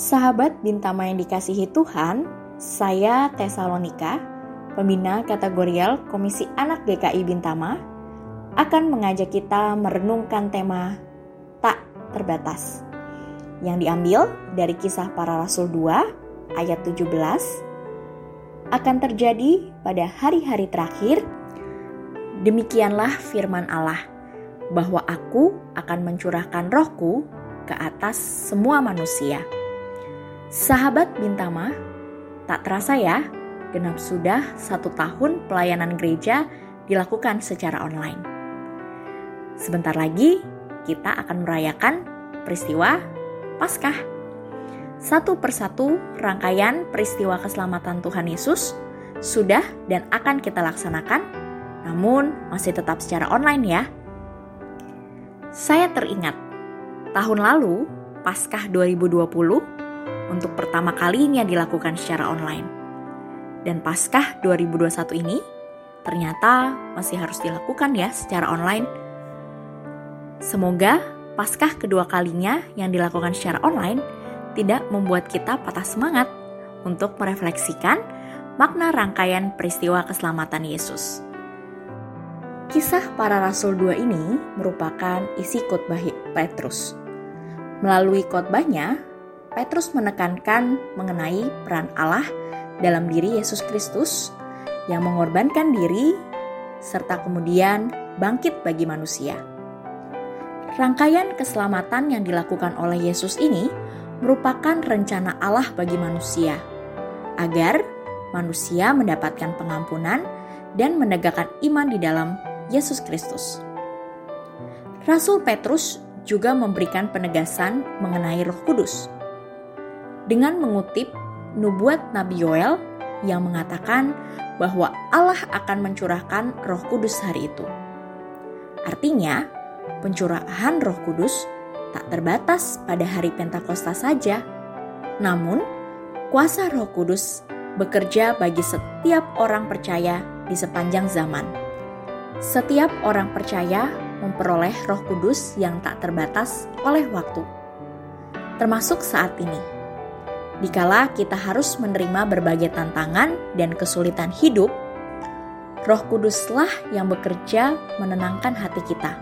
Sahabat Bintama yang dikasihi Tuhan, saya Tesalonika, pembina kategorial Komisi Anak GKI Bintama, akan mengajak kita merenungkan tema Tak Terbatas yang diambil dari kisah para rasul 2 ayat 17 akan terjadi pada hari-hari terakhir. Demikianlah firman Allah bahwa aku akan mencurahkan rohku ke atas semua manusia Sahabat Bintama, tak terasa ya, genap sudah satu tahun pelayanan gereja dilakukan secara online. Sebentar lagi kita akan merayakan peristiwa Paskah. Satu persatu rangkaian peristiwa keselamatan Tuhan Yesus sudah dan akan kita laksanakan, namun masih tetap secara online ya. Saya teringat, tahun lalu, Paskah 2020, untuk pertama kalinya dilakukan secara online. Dan Paskah 2021 ini ternyata masih harus dilakukan ya secara online. Semoga Paskah kedua kalinya yang dilakukan secara online tidak membuat kita patah semangat untuk merefleksikan makna rangkaian peristiwa keselamatan Yesus. Kisah para rasul dua ini merupakan isi khotbah Petrus. Melalui khotbahnya, Petrus menekankan mengenai peran Allah dalam diri Yesus Kristus yang mengorbankan diri serta kemudian bangkit bagi manusia. Rangkaian keselamatan yang dilakukan oleh Yesus ini merupakan rencana Allah bagi manusia agar manusia mendapatkan pengampunan dan menegakkan iman di dalam Yesus Kristus. Rasul Petrus juga memberikan penegasan mengenai Roh Kudus dengan mengutip nubuat Nabi Yoel yang mengatakan bahwa Allah akan mencurahkan Roh Kudus hari itu. Artinya, pencurahan Roh Kudus tak terbatas pada hari Pentakosta saja, namun kuasa Roh Kudus bekerja bagi setiap orang percaya di sepanjang zaman. Setiap orang percaya memperoleh Roh Kudus yang tak terbatas oleh waktu, termasuk saat ini dikala kita harus menerima berbagai tantangan dan kesulitan hidup, Roh Kuduslah yang bekerja menenangkan hati kita.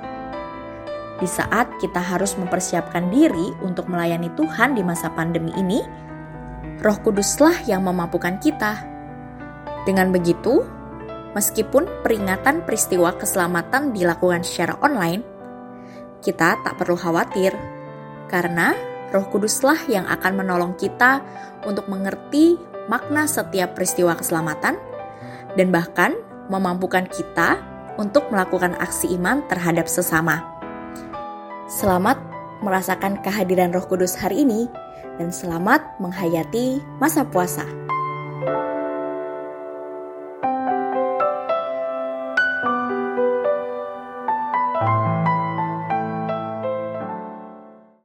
Di saat kita harus mempersiapkan diri untuk melayani Tuhan di masa pandemi ini, Roh Kuduslah yang memampukan kita. Dengan begitu, meskipun peringatan peristiwa keselamatan dilakukan secara online, kita tak perlu khawatir karena Roh Kuduslah yang akan menolong kita untuk mengerti makna setiap peristiwa keselamatan dan bahkan memampukan kita untuk melakukan aksi iman terhadap sesama. Selamat merasakan kehadiran Roh Kudus hari ini dan selamat menghayati masa puasa.